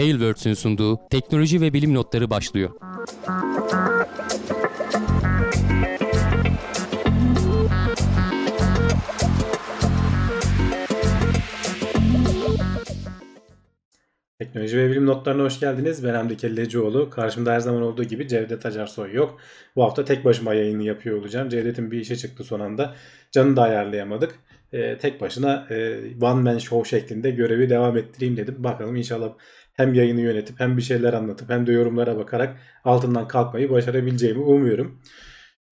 Tailwords'ün sunduğu teknoloji ve bilim notları başlıyor. Teknoloji ve bilim notlarına hoş geldiniz. Ben Hamdi Kellecioğlu. Karşımda her zaman olduğu gibi Cevdet Acarsoy yok. Bu hafta tek başıma yayını yapıyor olacağım. Cevdet'in bir işe çıktı son anda. Canını da ayarlayamadık. Ee, tek başına e, one man show şeklinde görevi devam ettireyim dedim. Bakalım inşallah hem yayını yönetip hem bir şeyler anlatıp hem de yorumlara bakarak altından kalkmayı başarabileceğimi umuyorum.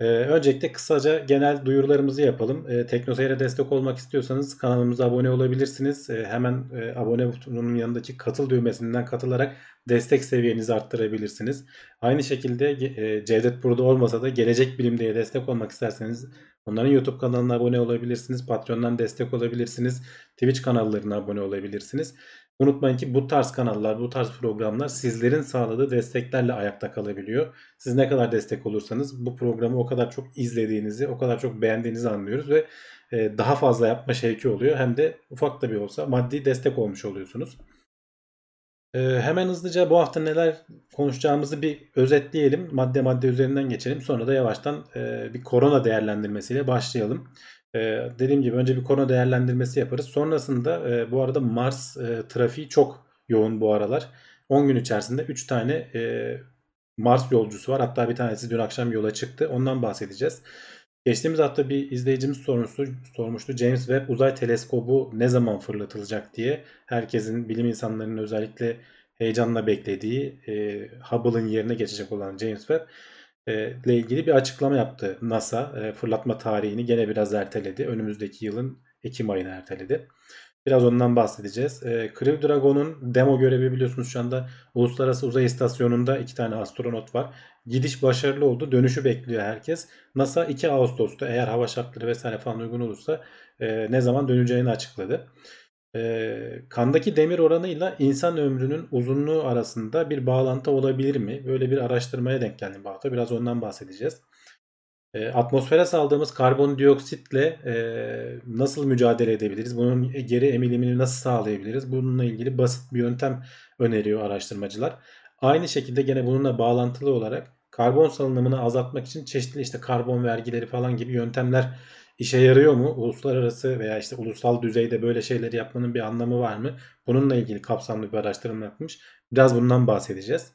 Ee, öncelikle kısaca genel duyurularımızı yapalım. Ee, Teknoseyir'e destek olmak istiyorsanız kanalımıza abone olabilirsiniz. Ee, hemen e, abone butonunun yanındaki katıl düğmesinden katılarak destek seviyenizi arttırabilirsiniz. Aynı şekilde e, Cevdet burada olmasa da Gelecek Bilim diye destek olmak isterseniz onların YouTube kanalına abone olabilirsiniz. Patreon'dan destek olabilirsiniz. Twitch kanallarına abone olabilirsiniz. Unutmayın ki bu tarz kanallar, bu tarz programlar sizlerin sağladığı desteklerle ayakta kalabiliyor. Siz ne kadar destek olursanız bu programı o kadar çok izlediğinizi, o kadar çok beğendiğinizi anlıyoruz ve e, daha fazla yapma şevki oluyor. Hem de ufak da bir olsa maddi destek olmuş oluyorsunuz. E, hemen hızlıca bu hafta neler konuşacağımızı bir özetleyelim. Madde madde üzerinden geçelim. Sonra da yavaştan e, bir korona değerlendirmesiyle başlayalım. Ee, dediğim gibi önce bir konu değerlendirmesi yaparız. Sonrasında e, bu arada Mars e, trafiği çok yoğun bu aralar. 10 gün içerisinde 3 tane e, Mars yolcusu var. Hatta bir tanesi dün akşam yola çıktı. Ondan bahsedeceğiz. Geçtiğimiz hafta bir izleyicimiz sormuştu, sormuştu. James Webb uzay teleskobu ne zaman fırlatılacak diye. Herkesin, bilim insanlarının özellikle heyecanla beklediği e, Hubble'ın yerine geçecek olan James Webb ile ilgili bir açıklama yaptı NASA. Fırlatma tarihini gene biraz erteledi. Önümüzdeki yılın Ekim ayına erteledi. Biraz ondan bahsedeceğiz. Crew Dragon'un demo görevi biliyorsunuz şu anda Uluslararası Uzay İstasyonu'nda iki tane astronot var. Gidiş başarılı oldu. Dönüşü bekliyor herkes. NASA 2 Ağustos'ta eğer hava şartları vesaire falan uygun olursa ne zaman döneceğini açıkladı e, kandaki demir oranıyla insan ömrünün uzunluğu arasında bir bağlantı olabilir mi? Böyle bir araştırmaya denk geldim hafta. Biraz ondan bahsedeceğiz. E, atmosfere saldığımız karbondioksitle e, nasıl mücadele edebiliriz? Bunun geri emilimini nasıl sağlayabiliriz? Bununla ilgili basit bir yöntem öneriyor araştırmacılar. Aynı şekilde gene bununla bağlantılı olarak karbon salınımını azaltmak için çeşitli işte karbon vergileri falan gibi yöntemler işe yarıyor mu? Uluslararası veya işte ulusal düzeyde böyle şeyleri yapmanın bir anlamı var mı? Bununla ilgili kapsamlı bir araştırma yapmış. Biraz bundan bahsedeceğiz.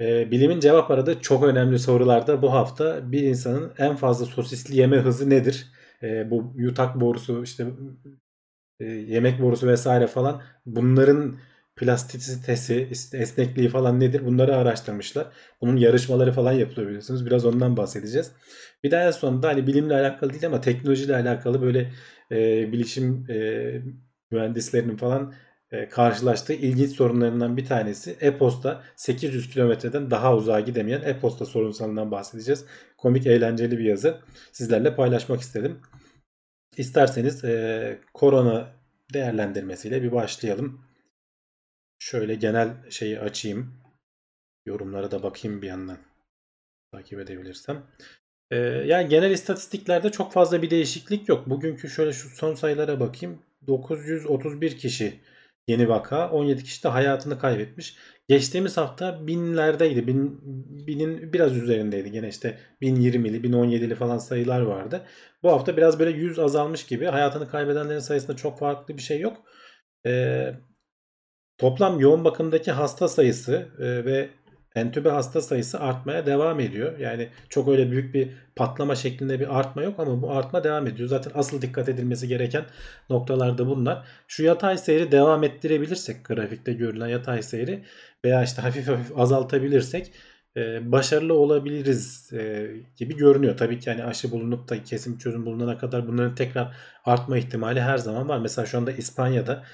Ee, bilimin cevap aradığı çok önemli sorularda bu hafta bir insanın en fazla sosisli yeme hızı nedir? Ee, bu yutak borusu işte e, yemek borusu vesaire falan bunların plastisitesi, esnekliği falan nedir? Bunları araştırmışlar. Bunun yarışmaları falan yapılıyor biliyorsunuz. Biraz ondan bahsedeceğiz. Bir de en sonunda hani bilimle alakalı değil ama teknolojiyle alakalı böyle e, bilişim e, mühendislerinin falan e, karşılaştığı ilginç sorunlarından bir tanesi e-posta 800 kilometreden daha uzağa gidemeyen e-posta sorunsalından bahsedeceğiz. Komik eğlenceli bir yazı sizlerle paylaşmak istedim. İsterseniz e, korona değerlendirmesiyle bir başlayalım. Şöyle genel şeyi açayım. Yorumlara da bakayım bir yandan. Takip edebilirsem. Ee, yani genel istatistiklerde çok fazla bir değişiklik yok. Bugünkü şöyle şu son sayılara bakayım. 931 kişi yeni vaka. 17 kişi de hayatını kaybetmiş. Geçtiğimiz hafta binlerdeydi. Bin, binin biraz üzerindeydi. Gene işte 1020'li, 1017'li falan sayılar vardı. Bu hafta biraz böyle 100 azalmış gibi. Hayatını kaybedenlerin sayısında çok farklı bir şey yok. Ee, Toplam yoğun bakımdaki hasta sayısı e, ve entübe hasta sayısı artmaya devam ediyor. Yani çok öyle büyük bir patlama şeklinde bir artma yok ama bu artma devam ediyor. Zaten asıl dikkat edilmesi gereken noktalarda bunlar. Şu yatay seyri devam ettirebilirsek grafikte görülen yatay seyri veya işte hafif hafif azaltabilirsek e, başarılı olabiliriz e, gibi görünüyor. Tabii ki yani aşı bulunup da kesin çözüm bulunana kadar bunların tekrar artma ihtimali her zaman var. Mesela şu anda İspanya'da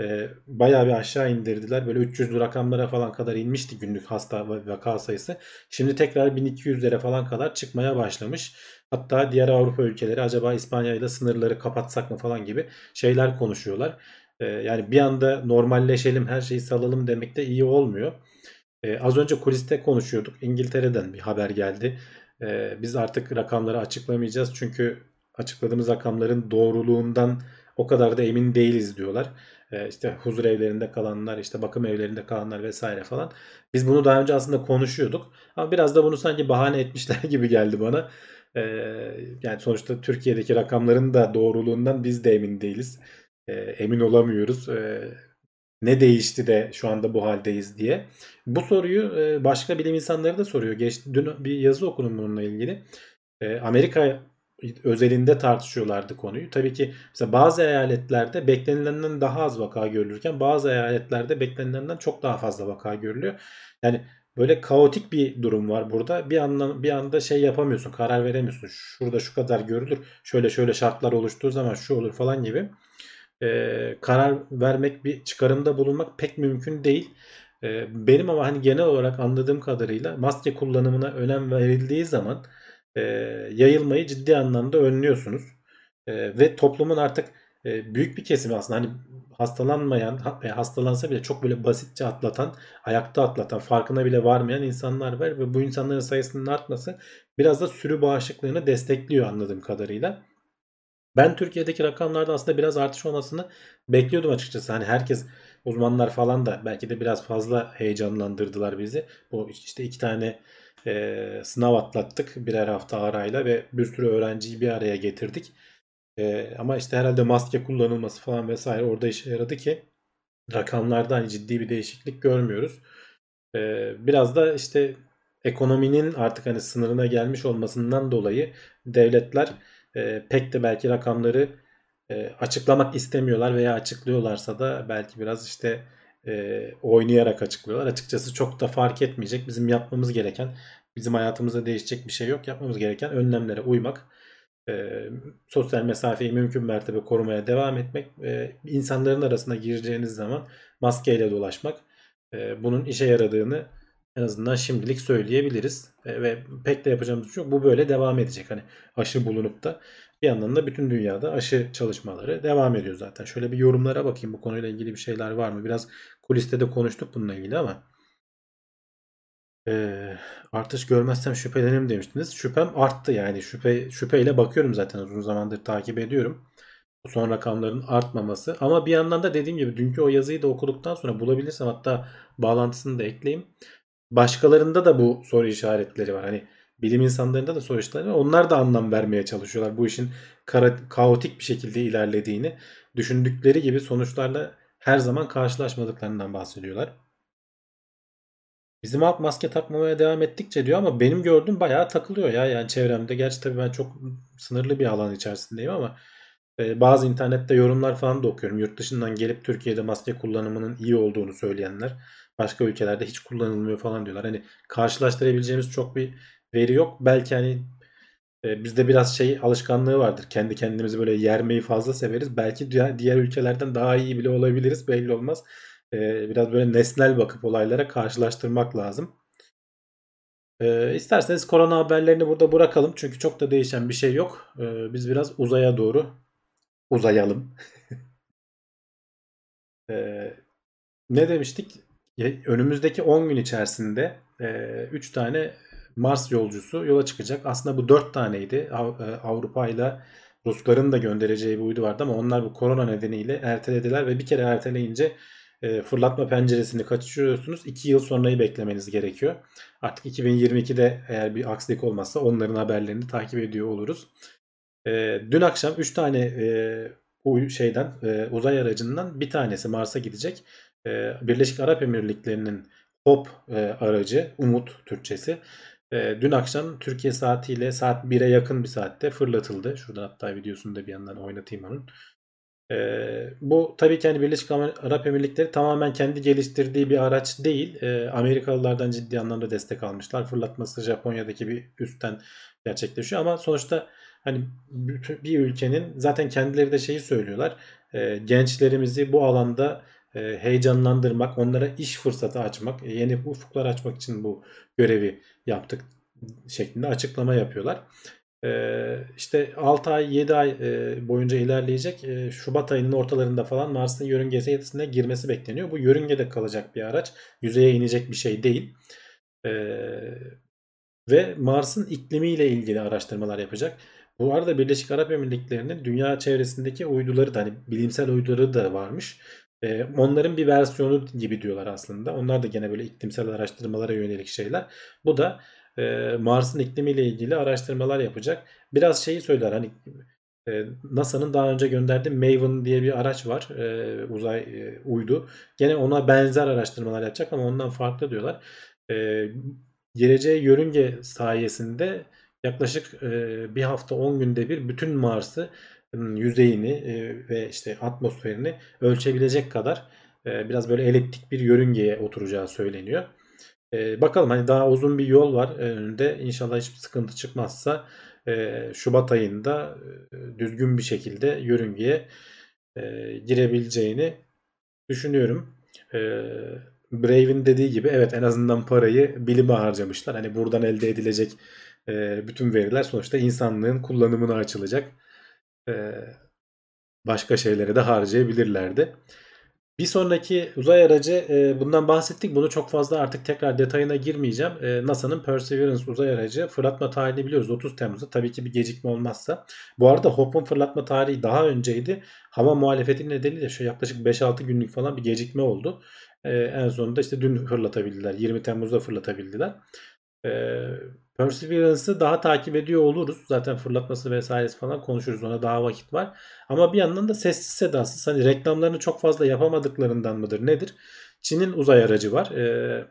e, bayağı bir aşağı indirdiler. Böyle 300 rakamlara falan kadar inmişti günlük hasta ve vaka sayısı. Şimdi tekrar 1200'lere falan kadar çıkmaya başlamış. Hatta diğer Avrupa ülkeleri acaba İspanya ile sınırları kapatsak mı falan gibi şeyler konuşuyorlar. E, yani bir anda normalleşelim her şeyi salalım demek de iyi olmuyor. E, az önce kuliste konuşuyorduk. İngiltere'den bir haber geldi. E, biz artık rakamları açıklamayacağız çünkü açıkladığımız rakamların doğruluğundan o kadar da emin değiliz diyorlar. E, işte huzur evlerinde kalanlar, işte bakım evlerinde kalanlar vesaire falan. Biz bunu daha önce aslında konuşuyorduk. Ama biraz da bunu sanki bahane etmişler gibi geldi bana. E, yani sonuçta Türkiye'deki rakamların da doğruluğundan biz de emin değiliz. E, emin olamıyoruz. Ne değişti de şu anda bu haldeyiz diye. Bu soruyu e, başka bilim insanları da soruyor. Geç, dün bir yazı okudum bununla ilgili. Amerika özelinde tartışıyorlardı konuyu. Tabii ki mesela bazı eyaletlerde beklenilenden daha az vaka görülürken bazı eyaletlerde beklenilenden çok daha fazla vaka görülüyor. Yani böyle kaotik bir durum var burada. Bir anda bir anda şey yapamıyorsun, karar veremiyorsun. Şurada şu kadar görülür. Şöyle şöyle şartlar oluştuğu zaman şu olur falan gibi. Ee, karar vermek, bir çıkarımda bulunmak pek mümkün değil. Ee, benim ama hani genel olarak anladığım kadarıyla maske kullanımına önem verildiği zaman e, yayılmayı ciddi anlamda önlüyorsunuz. E, ve toplumun artık e, büyük bir kesimi aslında hani hastalanmayan, e, hastalansa bile çok böyle basitçe atlatan, ayakta atlatan, farkına bile varmayan insanlar var ve bu insanların sayısının artması biraz da sürü bağışıklığını destekliyor anladığım kadarıyla. Ben Türkiye'deki rakamlarda aslında biraz artış olmasını bekliyordum açıkçası. Hani herkes uzmanlar falan da belki de biraz fazla heyecanlandırdılar bizi. Bu işte iki tane e, sınav atlattık birer hafta arayla ve bir sürü öğrenciyi bir araya getirdik. E, ama işte herhalde maske kullanılması falan vesaire orada işe yaradı ki rakamlarda hani ciddi bir değişiklik görmüyoruz. E, biraz da işte ekonominin artık hani sınırına gelmiş olmasından dolayı devletler e, pek de belki rakamları e, açıklamak istemiyorlar veya açıklıyorlarsa da belki biraz işte e, oynayarak açıklıyorlar. Açıkçası çok da fark etmeyecek. Bizim yapmamız gereken, bizim hayatımızda değişecek bir şey yok. Yapmamız gereken önlemlere uymak, e, sosyal mesafeyi mümkün mertebe korumaya devam etmek, e, insanların arasına gireceğiniz zaman maskeyle dolaşmak. E, bunun işe yaradığını en azından şimdilik söyleyebiliriz. E, ve pek de yapacağımız bir şey yok. Bu böyle devam edecek. Hani aşı bulunup da bir yandan da bütün dünyada aşı çalışmaları devam ediyor zaten. Şöyle bir yorumlara bakayım bu konuyla ilgili bir şeyler var mı? Biraz kuliste de konuştuk bununla ilgili ama e, artış görmezsem şüphelenirim demiştiniz. Şüphem arttı yani şüphe şüpheyle bakıyorum zaten uzun zamandır takip ediyorum. Son rakamların artmaması. Ama bir yandan da dediğim gibi dünkü o yazıyı da okuduktan sonra bulabilirsem hatta bağlantısını da ekleyeyim. Başkalarında da bu soru işaretleri var. Hani bilim insanlarında da soru işaretleri var. Onlar da anlam vermeye çalışıyorlar. Bu işin kara, kaotik bir şekilde ilerlediğini, düşündükleri gibi sonuçlarla her zaman karşılaşmadıklarından bahsediyorlar. Bizim halk maske takmamaya devam ettikçe diyor ama benim gördüğüm bayağı takılıyor ya. Yani çevremde gerçi tabii ben çok sınırlı bir alan içerisindeyim ama e, bazı internette yorumlar falan da okuyorum. Yurt dışından gelip Türkiye'de maske kullanımının iyi olduğunu söyleyenler başka ülkelerde hiç kullanılmıyor falan diyorlar. Hani karşılaştırabileceğimiz çok bir veri yok. Belki hani e, bizde biraz şey alışkanlığı vardır. Kendi kendimizi böyle yermeyi fazla severiz. Belki diğer, diğer ülkelerden daha iyi bile olabiliriz. Belli olmaz. E, biraz böyle nesnel bakıp olaylara karşılaştırmak lazım. E, isterseniz korona haberlerini burada bırakalım. Çünkü çok da değişen bir şey yok. E, biz biraz uzaya doğru uzayalım. e, ne demiştik? Önümüzdeki 10 gün içerisinde 3 e, tane Mars yolcusu yola çıkacak. Aslında bu 4 taneydi. E, Avrupa ile Rusların da göndereceği bir uydu vardı ama onlar bu korona nedeniyle ertelediler ve bir kere erteleyince e, fırlatma penceresini kaçırıyorsunuz. 2 yıl sonrayı beklemeniz gerekiyor. Artık 2022'de eğer bir aksilik olmazsa onların haberlerini takip ediyor oluruz. Dün akşam 3 tane şeyden uzay aracından bir tanesi Mars'a gidecek. Birleşik Arap Emirlikleri'nin HOP aracı Umut Türkçesi e, dün akşam Türkiye saatiyle saat 1'e yakın bir saatte fırlatıldı. Şuradan hatta videosunu da bir yandan oynatayım onun. E, bu tabii ki hani Birleşik Arap Emirlikleri tamamen kendi geliştirdiği bir araç değil. E, Amerikalılardan ciddi anlamda destek almışlar. Fırlatması Japonya'daki bir üstten gerçekleşiyor ama sonuçta hani bir ülkenin zaten kendileri de şeyi söylüyorlar. E, gençlerimizi bu alanda e, heyecanlandırmak, onlara iş fırsatı açmak, e, yeni ufuklar açmak için bu görevi yaptık şeklinde açıklama yapıyorlar. Ee, işte 6 ay 7 ay e, boyunca ilerleyecek. E, Şubat ayının ortalarında falan Mars'ın yörüngesine girmesi bekleniyor. Bu yörüngede kalacak bir araç. Yüzeye inecek bir şey değil. E, ve Mars'ın iklimiyle ilgili araştırmalar yapacak. Bu arada Birleşik Arap Emirlikleri'nin dünya çevresindeki uyduları da hani bilimsel uyduları da varmış. Ee, onların bir versiyonu gibi diyorlar aslında. Onlar da gene böyle iklimsel araştırmalara yönelik şeyler. Bu da e, Mars'ın iklimiyle ilgili araştırmalar yapacak. Biraz şeyi söyler hani e, NASA'nın daha önce gönderdiği Maven diye bir araç var. E, uzay e, uydu. Gene ona benzer araştırmalar yapacak ama ondan farklı diyorlar. E, geleceğe yörünge sayesinde yaklaşık e, bir hafta 10 günde bir bütün Mars'ı yüzeyini e, ve işte atmosferini ölçebilecek kadar e, biraz böyle eliptik bir yörüngeye oturacağı söyleniyor. E, bakalım hani daha uzun bir yol var önünde. İnşallah hiçbir sıkıntı çıkmazsa Şubat ayında düzgün bir şekilde yörüngeye girebileceğini düşünüyorum. Brave'in dediği gibi evet en azından parayı bilime harcamışlar. Hani buradan elde edilecek bütün veriler sonuçta insanlığın kullanımına açılacak. Başka şeylere de harcayabilirlerdi. Bir sonraki uzay aracı e, bundan bahsettik. Bunu çok fazla artık tekrar detayına girmeyeceğim. E, NASA'nın Perseverance uzay aracı fırlatma tarihini biliyoruz 30 Temmuz'da. Tabii ki bir gecikme olmazsa. Bu arada Hope'un fırlatma tarihi daha önceydi. Hava muhalefeti nedeniyle şu yaklaşık 5-6 günlük falan bir gecikme oldu. E, en sonunda işte dün fırlatabildiler. 20 Temmuz'da fırlatabildiler. E, Perseverance'ı daha takip ediyor oluruz. Zaten fırlatması vesairesi falan konuşuruz. Ona daha vakit var. Ama bir yandan da sessiz sedasız. Hani reklamlarını çok fazla yapamadıklarından mıdır nedir? Çin'in uzay aracı var. E,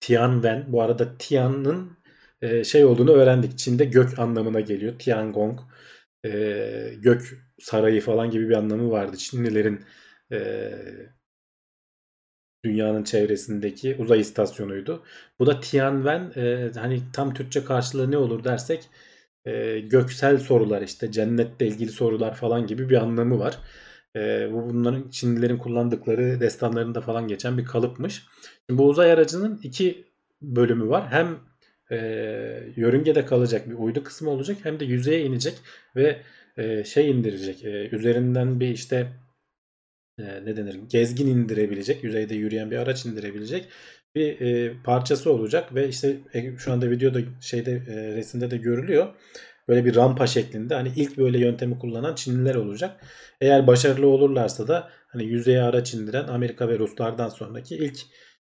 Tianwen. Bu arada Tian'ın e, şey olduğunu öğrendik. Çin'de gök anlamına geliyor. Tiangong. E, gök sarayı falan gibi bir anlamı vardı. Çinlilerin e, dünyanın çevresindeki uzay istasyonuydu. Bu da Tianwen e, hani tam Türkçe karşılığı ne olur dersek e, göksel sorular işte cennetle ilgili sorular falan gibi bir anlamı var. E, bu bunların Çinlilerin kullandıkları destanlarında falan geçen bir kalıpmış. Şimdi bu uzay aracının iki bölümü var. Hem e, yörüngede kalacak bir uydu kısmı olacak hem de yüzeye inecek ve e, şey indirecek. E, üzerinden bir işte e, ne denir gezgin indirebilecek yüzeyde yürüyen bir araç indirebilecek bir e, parçası olacak ve işte e, şu anda videoda şeyde e, resimde de görülüyor. Böyle bir rampa şeklinde hani ilk böyle yöntemi kullanan Çinliler olacak. Eğer başarılı olurlarsa da hani yüzeye araç indiren Amerika ve Ruslardan sonraki ilk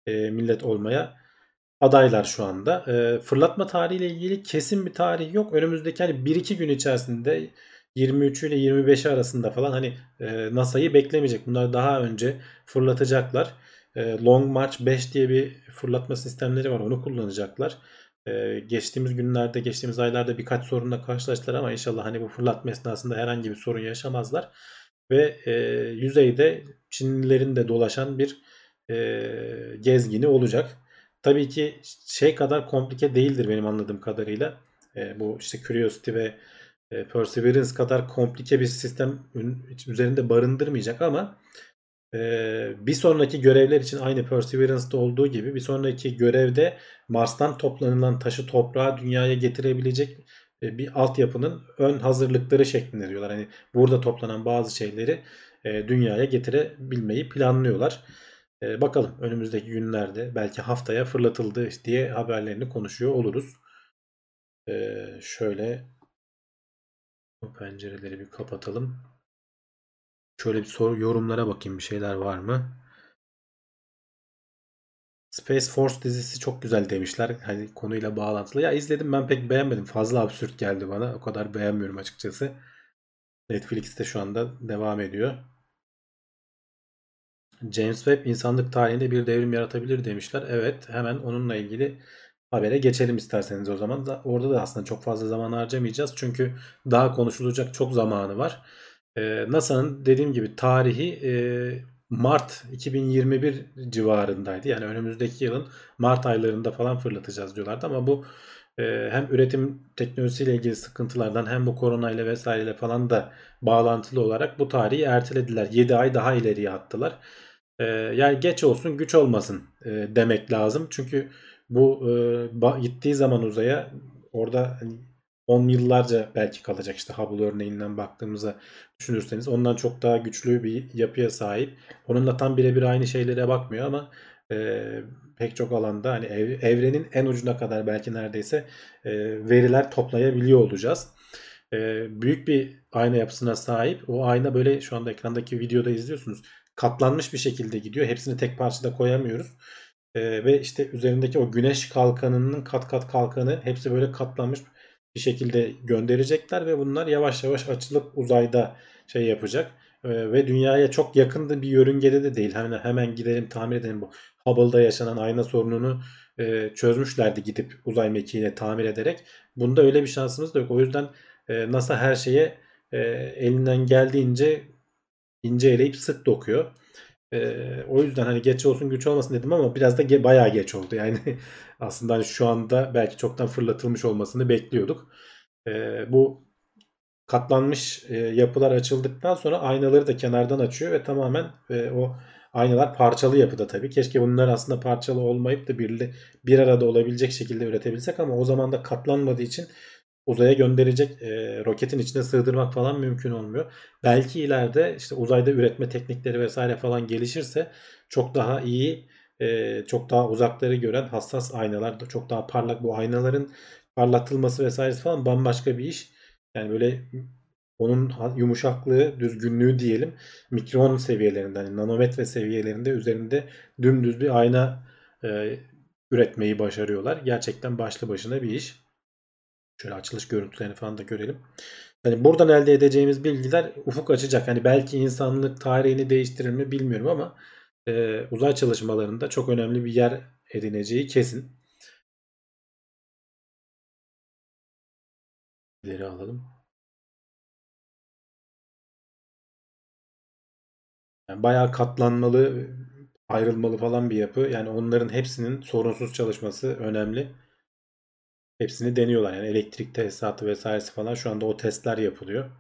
e, millet olmaya adaylar şu anda. E, fırlatma tarihiyle ilgili kesin bir tarih yok. Önümüzdeki hani 1-2 gün içerisinde 23 ile 25 arasında falan hani e, NASA'yı beklemeyecek. Bunlar daha önce fırlatacaklar. E, Long March 5 diye bir fırlatma sistemleri var. Onu kullanacaklar. E, geçtiğimiz günlerde, geçtiğimiz aylarda birkaç sorunla karşılaştılar ama inşallah hani bu fırlatma esnasında herhangi bir sorun yaşamazlar. Ve e, yüzeyde Çinlilerin de dolaşan bir e, gezgini olacak. Tabii ki şey kadar komplike değildir benim anladığım kadarıyla. E, bu işte Curiosity ve e, Perseverance kadar komplike bir sistem üzerinde barındırmayacak ama e, bir sonraki görevler için aynı Perseverance'da olduğu gibi bir sonraki görevde Mars'tan toplanılan taşı toprağa dünyaya getirebilecek e, bir altyapının ön hazırlıkları şeklinde diyorlar. Hani burada toplanan bazı şeyleri dünyaya getirebilmeyi planlıyorlar. Bakalım önümüzdeki günlerde belki haftaya fırlatıldı diye haberlerini konuşuyor oluruz. Şöyle bu pencereleri bir kapatalım. Şöyle bir soru yorumlara bakayım bir şeyler var mı? Space Force dizisi çok güzel demişler. Hani konuyla bağlantılı. Ya izledim ben pek beğenmedim. Fazla absürt geldi bana. O kadar beğenmiyorum açıkçası. Netflix'te şu anda devam ediyor. James Webb insanlık tarihinde bir devrim yaratabilir demişler. Evet hemen onunla ilgili habere geçelim isterseniz o zaman. Da, orada da aslında çok fazla zaman harcamayacağız. Çünkü daha konuşulacak çok zamanı var. Ee, NASA'nın dediğim gibi tarihi e, Mart 2021 civarındaydı. Yani önümüzdeki yılın Mart aylarında falan fırlatacağız diyorlardı ama bu e, hem üretim teknolojisiyle ilgili sıkıntılardan hem bu koronayla vesaireyle falan da bağlantılı olarak bu tarihi ertelediler. 7 ay daha ileriye attılar. E, yani geç olsun güç olmasın e, demek lazım. Çünkü bu e, gittiği zaman uzaya orada hani 10 yıllarca belki kalacak işte Hubble örneğinden baktığımızda düşünürseniz ondan çok daha güçlü bir yapıya sahip. Onunla tam birebir aynı şeylere bakmıyor ama e, pek çok alanda hani ev, evrenin en ucuna kadar belki neredeyse e, veriler toplayabiliyor olacağız. e, büyük bir ayna yapısına sahip. O ayna böyle şu anda ekrandaki videoda izliyorsunuz. Katlanmış bir şekilde gidiyor. Hepsini tek parçada koyamıyoruz. E, ve işte üzerindeki o güneş kalkanının kat kat kalkanı hepsi böyle katlanmış bir şekilde gönderecekler ve bunlar yavaş yavaş açılıp uzayda şey yapacak. E, ve dünyaya çok yakın bir yörüngede de değil. Hemen hemen gidelim tamir edelim bu Hubble'da yaşanan ayna sorununu e, çözmüşlerdi gidip uzay mekiğine tamir ederek. Bunda öyle bir şansımız da yok. O yüzden e, NASA her şeye e, elinden geldiğince ince eleyip sık dokuyor. E, o yüzden hani geç olsun güç olmasın dedim ama biraz da ge- bayağı geç oldu. Yani aslında hani şu anda belki çoktan fırlatılmış olmasını bekliyorduk. E, bu katlanmış e, yapılar açıldıktan sonra aynaları da kenardan açıyor ve tamamen e, o aynalar parçalı yapıda tabii. Keşke bunlar aslında parçalı olmayıp da bir, bir arada olabilecek şekilde üretebilsek ama o zaman da katlanmadığı için uzaya gönderecek e, roketin içine sığdırmak falan mümkün olmuyor. Belki ileride işte uzayda üretme teknikleri vesaire falan gelişirse çok daha iyi, e, çok daha uzakları gören hassas aynalar, çok daha parlak bu aynaların parlatılması vesairesi falan bambaşka bir iş. Yani böyle onun yumuşaklığı, düzgünlüğü diyelim mikron seviyelerinde, yani nanometre seviyelerinde üzerinde dümdüz bir ayna e, üretmeyi başarıyorlar. Gerçekten başlı başına bir iş. Şöyle açılış görüntülerini falan da görelim. Yani buradan elde edeceğimiz bilgiler ufuk açacak. Hani belki insanlık tarihini değiştirir mi bilmiyorum ama e, uzay çalışmalarında çok önemli bir yer edineceği kesin. İleri alalım. Yani bayağı katlanmalı, ayrılmalı falan bir yapı. Yani onların hepsinin sorunsuz çalışması önemli. Hepsini deniyorlar. Yani elektrik tesisatı vesairesi falan şu anda o testler yapılıyor.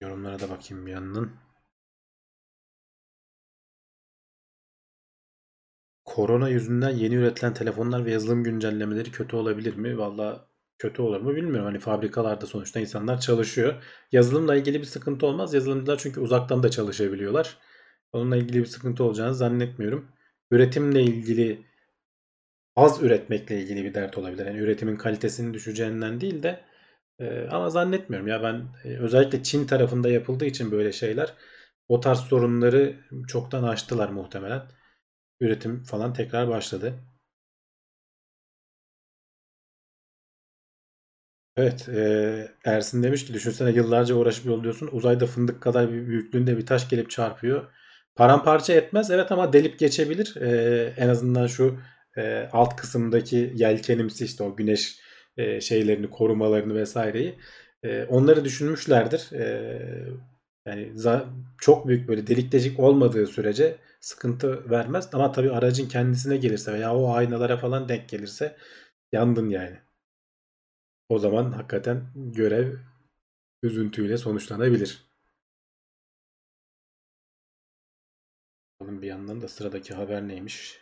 Yorumlara da bakayım bir yandan. Korona yüzünden yeni üretilen telefonlar ve yazılım güncellemeleri kötü olabilir mi? Valla kötü olur mu bilmiyorum. Hani fabrikalarda sonuçta insanlar çalışıyor. Yazılımla ilgili bir sıkıntı olmaz. Yazılımcılar çünkü uzaktan da çalışabiliyorlar. Onunla ilgili bir sıkıntı olacağını zannetmiyorum. Üretimle ilgili az üretmekle ilgili bir dert olabilir. Yani üretimin kalitesinin düşeceğinden değil de e, ama zannetmiyorum ya ben e, özellikle Çin tarafında yapıldığı için böyle şeyler o tarz sorunları çoktan aştılar muhtemelen. Üretim falan tekrar başladı. Evet, e, Ersin demiş ki düşünsene yıllarca uğraşıp yolluyorsun. Uzayda fındık kadar bir büyüklüğünde bir taş gelip çarpıyor. Paramparça etmez evet ama delip geçebilir. E, en azından şu e, alt kısımdaki yelkenimsi işte o güneş e, şeylerini korumalarını vesaireyi e, onları düşünmüşlerdir. E, yani çok büyük böyle delik deşik olmadığı sürece sıkıntı vermez. Ama tabii aracın kendisine gelirse veya o aynalara falan denk gelirse yandın yani. O zaman hakikaten görev üzüntüyle sonuçlanabilir. Bakalım bir yandan da sıradaki haber neymiş?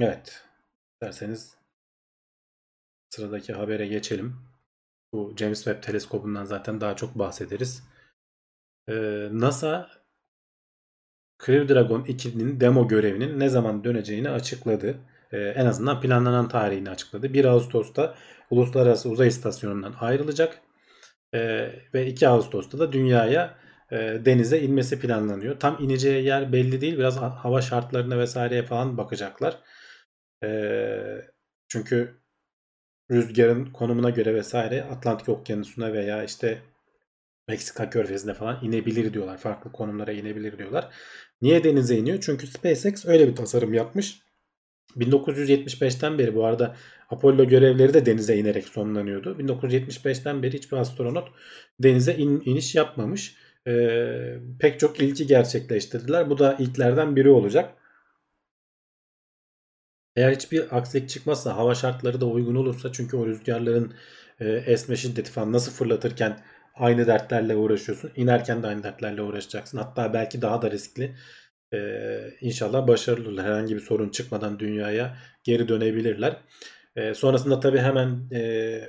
Evet. derseniz sıradaki habere geçelim. Bu James Webb teleskobundan zaten daha çok bahsederiz. Ee, NASA Crew Dragon 2'nin demo görevinin ne zaman döneceğini açıkladı. Ee, en azından planlanan tarihini açıkladı. 1 Ağustos'ta Uluslararası Uzay İstasyonu'ndan ayrılacak. Ee, ve 2 Ağustos'ta da dünyaya e, denize inmesi planlanıyor. Tam ineceği yer belli değil. Biraz hava şartlarına vesaireye falan bakacaklar. Ee, çünkü rüzgarın konumuna göre vesaire Atlantik Okyanusu'na veya işte Meksika körfezine falan inebilir diyorlar. Farklı konumlara inebilir diyorlar. Niye denize iniyor? Çünkü SpaceX öyle bir tasarım yapmış. 1975'ten beri bu arada Apollo görevleri de denize inerek sonlanıyordu. 1975'ten beri hiçbir astronot denize in, iniş yapmamış. Ee, pek çok ilki gerçekleştirdiler. Bu da ilklerden biri olacak. Eğer hiçbir aksilik çıkmazsa hava şartları da uygun olursa çünkü o rüzgarların e, esme şiddeti falan nasıl fırlatırken aynı dertlerle uğraşıyorsun. İnerken de aynı dertlerle uğraşacaksın. Hatta belki daha da riskli. Ee, inşallah başarılı olur. Herhangi bir sorun çıkmadan dünyaya geri dönebilirler. Ee, sonrasında tabii hemen e,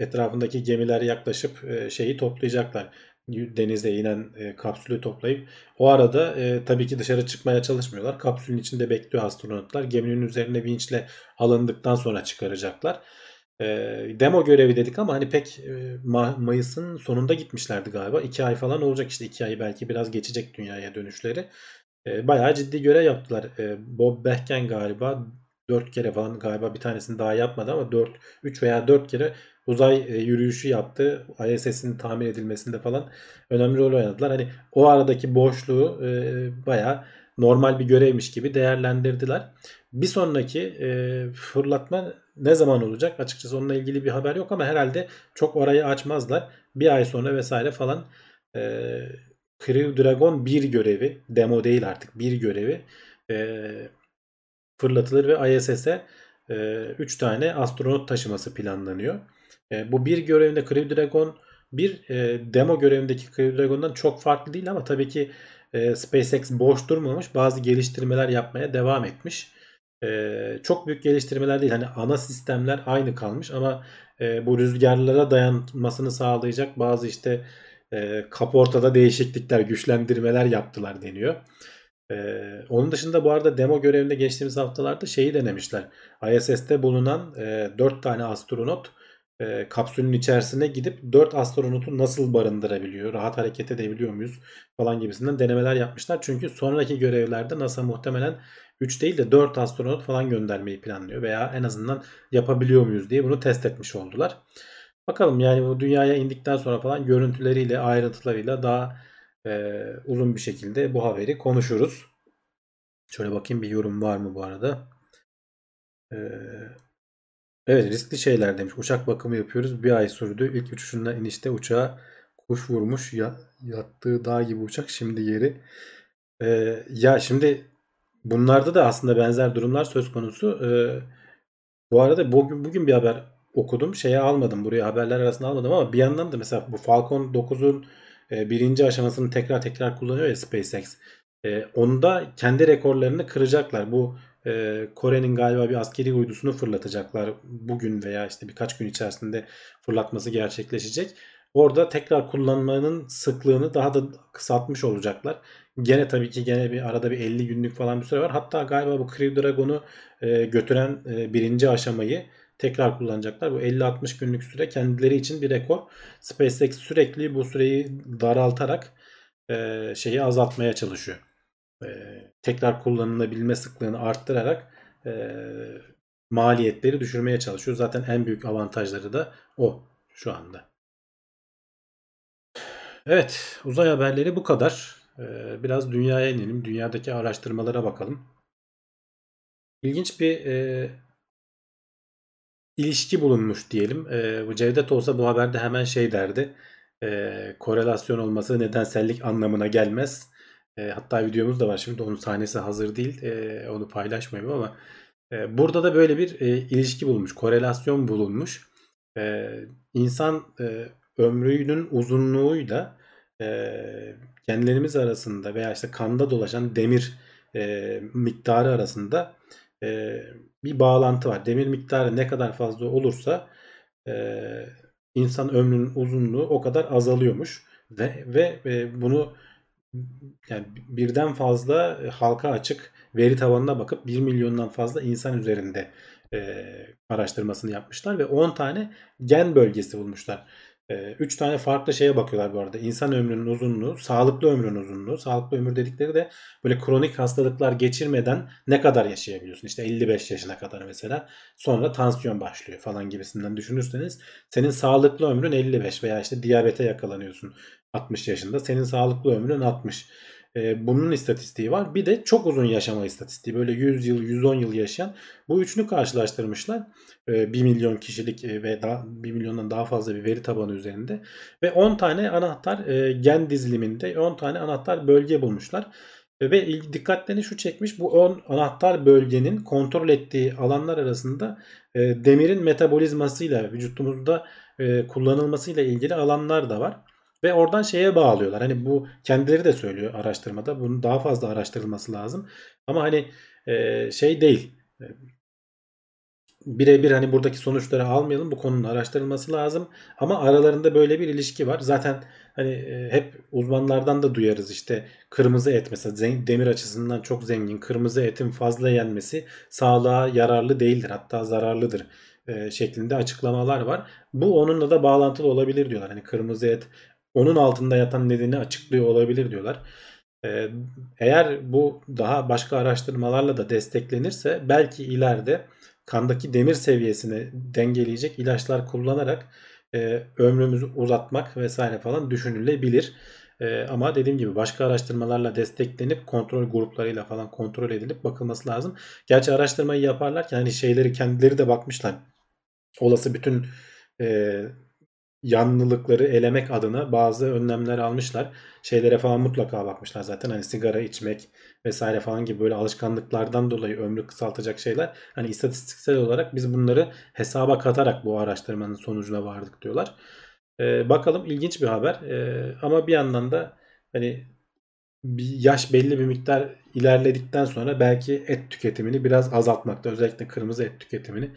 etrafındaki gemiler yaklaşıp e, şeyi toplayacaklar. denize inen e, kapsülü toplayıp o arada e, tabii ki dışarı çıkmaya çalışmıyorlar. Kapsülün içinde bekliyor astronotlar. Geminin üzerine vinçle alındıktan sonra çıkaracaklar. E, demo görevi dedik ama hani pek e, Ma- Mayıs'ın sonunda gitmişlerdi galiba. 2 ay falan olacak işte 2 ay belki biraz geçecek dünyaya dönüşleri. E, bayağı ciddi görev yaptılar. E, Bob Behnken galiba 4 kere falan galiba bir tanesini daha yapmadı ama 4 3 veya 4 kere uzay e, yürüyüşü yaptı. ISS'in tamir edilmesinde falan önemli rol oynadılar. Hani o aradaki boşluğu e, bayağı normal bir görevmiş gibi değerlendirdiler. Bir sonraki e, fırlatma ne zaman olacak? Açıkçası onunla ilgili bir haber yok ama herhalde çok orayı açmazlar. Bir ay sonra vesaire falan e, Crew Dragon 1 görevi, demo değil artık bir görevi e, fırlatılır ve ISS'e 3 tane astronot taşıması planlanıyor. E, bu bir görevinde Crew Dragon bir e, demo görevindeki Crew Dragon'dan çok farklı değil ama tabii ki e, SpaceX boş durmamış. Bazı geliştirmeler yapmaya devam etmiş. E, çok büyük geliştirmeler değil. Hani ana sistemler aynı kalmış ama e, bu rüzgarlara dayanmasını sağlayacak bazı işte e, kaportada değişiklikler, güçlendirmeler yaptılar deniyor. Ee, onun dışında bu arada demo görevinde geçtiğimiz haftalarda şeyi denemişler. ISS'te bulunan e, 4 tane astronot e, kapsülün içerisine gidip 4 astronotu nasıl barındırabiliyor, rahat hareket edebiliyor muyuz falan gibisinden denemeler yapmışlar. Çünkü sonraki görevlerde NASA muhtemelen 3 değil de 4 astronot falan göndermeyi planlıyor veya en azından yapabiliyor muyuz diye bunu test etmiş oldular. Bakalım yani bu dünyaya indikten sonra falan görüntüleriyle, ayrıntılarıyla daha e, uzun bir şekilde bu haberi konuşuruz. Şöyle bakayım bir yorum var mı bu arada. Ee, evet riskli şeyler demiş. Uçak bakımı yapıyoruz. Bir ay sürdü. İlk uçuşunda inişte uçağa kuş vurmuş. Ya, yattığı dağ gibi uçak şimdi yeri. Ee, ya şimdi bunlarda da aslında benzer durumlar söz konusu. Ee, bu arada bugün, bugün bir haber okudum. Şeye almadım. Buraya haberler arasında almadım ama bir yandan da mesela bu Falcon 9'un e, birinci aşamasını tekrar tekrar kullanıyor ya SpaceX. E, onda kendi rekorlarını kıracaklar. Bu e, Kore'nin galiba bir askeri uydusunu fırlatacaklar. Bugün veya işte birkaç gün içerisinde fırlatması gerçekleşecek. Orada tekrar kullanmanın sıklığını daha da kısaltmış olacaklar. Gene tabii ki gene bir arada bir 50 günlük falan bir süre var. Hatta galiba bu Crew Dragon'u e, götüren e, birinci aşamayı tekrar kullanacaklar. Bu 50-60 günlük süre kendileri için bir rekor. SpaceX sürekli bu süreyi daraltarak e, şeyi azaltmaya çalışıyor. E, tekrar kullanılabilme sıklığını arttırarak e, maliyetleri düşürmeye çalışıyor. Zaten en büyük avantajları da o şu anda. Evet, uzay haberleri bu kadar. E, biraz dünyaya inelim. Dünyadaki araştırmalara bakalım. İlginç bir e, ilişki bulunmuş diyelim. E, bu Cevdet olsa bu haberde hemen şey derdi. E, korelasyon olması nedensellik anlamına gelmez. E, hatta videomuz da var şimdi onun sahnesi hazır değil. E, onu paylaşmayayım ama e, burada da böyle bir e, ilişki bulunmuş. Korelasyon bulunmuş. E, insan e, ömrünün uzunluğuyla e, kendilerimiz arasında veya işte kanda dolaşan demir e, miktarı arasında e, bir bağlantı var. Demir miktarı ne kadar fazla olursa e, insan ömrünün uzunluğu o kadar azalıyormuş ve ve e, bunu yani birden fazla halka açık veri tabanına bakıp 1 milyondan fazla insan üzerinde e, araştırmasını yapmışlar ve 10 tane gen bölgesi bulmuşlar. 3 ee, tane farklı şeye bakıyorlar bu arada. İnsan ömrünün uzunluğu, sağlıklı ömrün uzunluğu. Sağlıklı ömür dedikleri de böyle kronik hastalıklar geçirmeden ne kadar yaşayabiliyorsun? İşte 55 yaşına kadar mesela. Sonra tansiyon başlıyor falan gibisinden düşünürseniz senin sağlıklı ömrün 55 veya işte diyabete yakalanıyorsun 60 yaşında. Senin sağlıklı ömrün 60. E, bunun istatistiği var. Bir de çok uzun yaşama istatistiği. Böyle 100 yıl, 110 yıl yaşayan. Bu üçünü karşılaştırmışlar. E, 1 milyon kişilik e, ve daha, 1 milyondan daha fazla bir veri tabanı üzerinde. Ve 10 tane anahtar e, gen diziliminde 10 tane anahtar bölge bulmuşlar. Ve dikkatlerini şu çekmiş. Bu 10 anahtar bölgenin kontrol ettiği alanlar arasında e, demirin metabolizmasıyla vücudumuzda e, kullanılmasıyla ilgili alanlar da var. Ve oradan şeye bağlıyorlar. Hani bu kendileri de söylüyor araştırmada. Bunun daha fazla araştırılması lazım. Ama hani e, şey değil. E, birebir hani buradaki sonuçları almayalım. Bu konunun araştırılması lazım. Ama aralarında böyle bir ilişki var. Zaten hani e, hep uzmanlardan da duyarız işte kırmızı et mesela demir açısından çok zengin. Kırmızı etin fazla yenmesi sağlığa yararlı değildir. Hatta zararlıdır şeklinde açıklamalar var. Bu onunla da bağlantılı olabilir diyorlar. Hani kırmızı et onun altında yatan nedeni açıklıyor olabilir diyorlar. E, eğer bu daha başka araştırmalarla da desteklenirse belki ileride kandaki demir seviyesini dengeleyecek ilaçlar kullanarak e, ömrümüzü uzatmak vesaire falan düşünülebilir. E, ama dediğim gibi başka araştırmalarla desteklenip kontrol gruplarıyla falan kontrol edilip bakılması lazım. Gerçi araştırmayı yaparlarken hani şeyleri kendileri de bakmışlar. Olası bütün e, yanlılıkları elemek adına bazı önlemler almışlar. Şeylere falan mutlaka bakmışlar zaten. Hani sigara içmek vesaire falan gibi böyle alışkanlıklardan dolayı ömrü kısaltacak şeyler. Hani istatistiksel olarak biz bunları hesaba katarak bu araştırmanın sonucuna vardık diyorlar. Ee, bakalım ilginç bir haber. Ee, ama bir yandan da hani bir yaş belli bir miktar ilerledikten sonra belki et tüketimini biraz azaltmakta özellikle kırmızı et tüketimini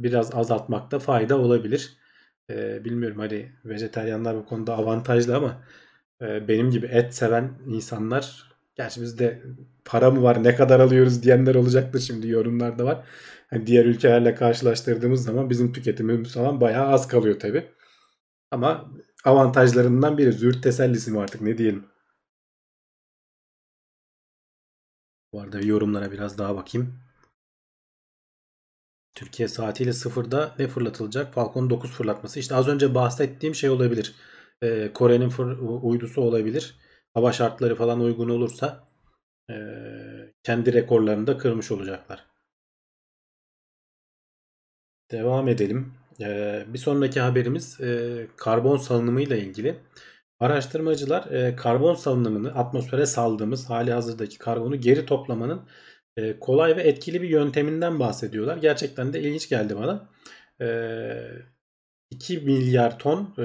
biraz azaltmakta fayda olabilir. Ee, bilmiyorum hani vejeteryanlar bu konuda avantajlı ama e, benim gibi et seven insanlar gerçi bizde para mı var ne kadar alıyoruz diyenler olacaktır şimdi yorumlarda var. Hani diğer ülkelerle karşılaştırdığımız zaman bizim tüketimimiz falan bayağı az kalıyor tabi. Ama avantajlarından biri züğürt tesellisi mi artık ne diyelim. Bu arada yorumlara biraz daha bakayım. Türkiye saatiyle sıfırda ne fırlatılacak? Falcon 9 fırlatması. İşte az önce bahsettiğim şey olabilir. Ee, Kore'nin uydusu olabilir. Hava şartları falan uygun olursa e, kendi rekorlarını da kırmış olacaklar. Devam edelim. Ee, bir sonraki haberimiz e, karbon salınımı ile ilgili. Araştırmacılar e, karbon salınımını atmosfere saldığımız hali hazırdaki karbonu geri toplamanın kolay ve etkili bir yönteminden bahsediyorlar. Gerçekten de ilginç geldi bana. E, 2 milyar ton e,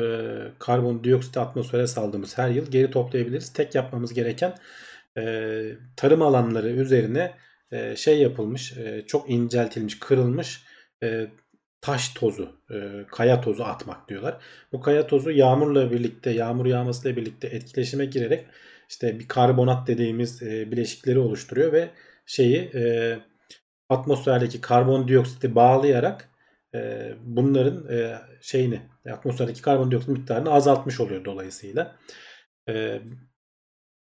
karbondioksit atmosfere saldığımız her yıl geri toplayabiliriz. Tek yapmamız gereken e, tarım alanları üzerine e, şey yapılmış, çok inceltilmiş, kırılmış taş tozu, kaya tozu atmak diyorlar. Bu kaya tozu yağmurla birlikte, yağmur yağmasıyla birlikte etkileşime girerek işte bir karbonat dediğimiz bileşikleri oluşturuyor ve şeyi e, atmosferdeki karbondioksiti bağlayarak e, bunların e, şeyini atmosferdeki karbondioksit miktarını azaltmış oluyor dolayısıyla. E,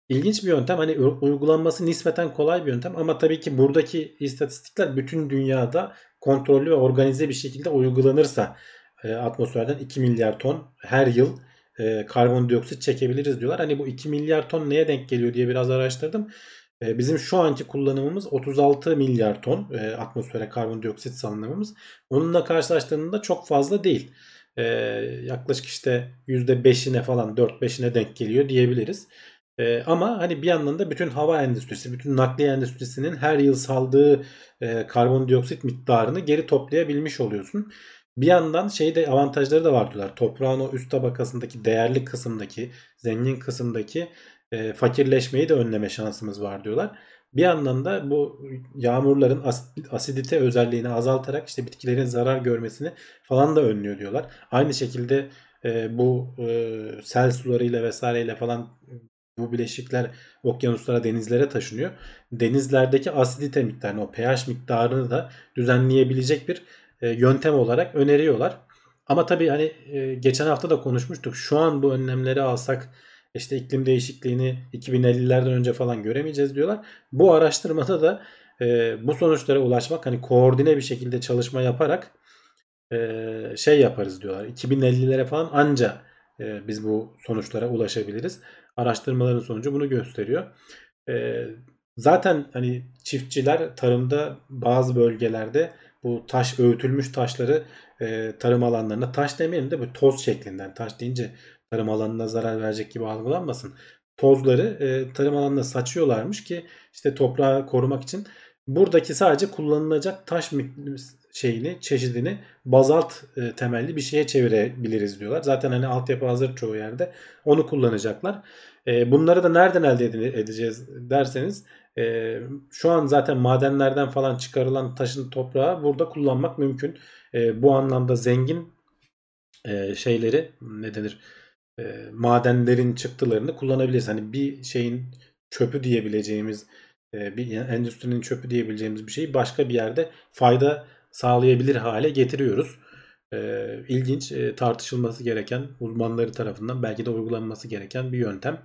ilginç bir yöntem. Hani uygulanması nispeten kolay bir yöntem ama tabii ki buradaki istatistikler bütün dünyada kontrollü ve organize bir şekilde uygulanırsa e, atmosferden 2 milyar ton her yıl e, karbondioksit çekebiliriz diyorlar. Hani bu 2 milyar ton neye denk geliyor diye biraz araştırdım. E, bizim şu anki kullanımımız 36 milyar ton e, atmosfere karbondioksit salınımımız. Onunla karşılaştığında çok fazla değil. E, yaklaşık işte %5'ine falan 4-5'ine denk geliyor diyebiliriz. E, ama hani bir yandan da bütün hava endüstrisi, bütün nakliye endüstrisinin her yıl saldığı e, karbondioksit miktarını geri toplayabilmiş oluyorsun. Bir yandan şeyde avantajları da var diyorlar. Toprağın o üst tabakasındaki değerli kısımdaki, zengin kısımdaki e, fakirleşmeyi de önleme şansımız var diyorlar. Bir yandan da bu yağmurların asidite özelliğini azaltarak işte bitkilerin zarar görmesini falan da önlüyor diyorlar. Aynı şekilde e, bu e, sel sularıyla vesaireyle falan bu bileşikler okyanuslara, denizlere taşınıyor. Denizlerdeki asidite miktarını, o pH miktarını da düzenleyebilecek bir e, yöntem olarak öneriyorlar. Ama tabii hani e, geçen hafta da konuşmuştuk. Şu an bu önlemleri alsak işte iklim değişikliğini 2050'lerden önce falan göremeyeceğiz diyorlar. Bu araştırmada da e, bu sonuçlara ulaşmak hani koordine bir şekilde çalışma yaparak e, şey yaparız diyorlar. 2050'lere falan anca e, biz bu sonuçlara ulaşabiliriz. Araştırmaların sonucu bunu gösteriyor. E, zaten hani çiftçiler tarımda bazı bölgelerde bu taş öğütülmüş taşları e, tarım alanlarına taş demeyelim de bu toz şeklinden taş deyince tarım alanına zarar verecek gibi algılanmasın. Tozları e, tarım alanına saçıyorlarmış ki işte toprağı korumak için buradaki sadece kullanılacak taş şeyini, çeşidini bazalt e, temelli bir şeye çevirebiliriz diyorlar. Zaten hani altyapı hazır çoğu yerde. Onu kullanacaklar. E, bunları da nereden elde edeceğiz derseniz e, şu an zaten madenlerden falan çıkarılan taşın toprağı burada kullanmak mümkün. E, bu anlamda zengin e, şeyleri ne denir e, madenlerin çıktılarını kullanabiliriz. Hani bir şeyin çöpü diyebileceğimiz e, bir endüstrinin çöpü diyebileceğimiz bir şeyi başka bir yerde fayda sağlayabilir hale getiriyoruz. E, ilginç, e, tartışılması gereken uzmanları tarafından belki de uygulanması gereken bir yöntem.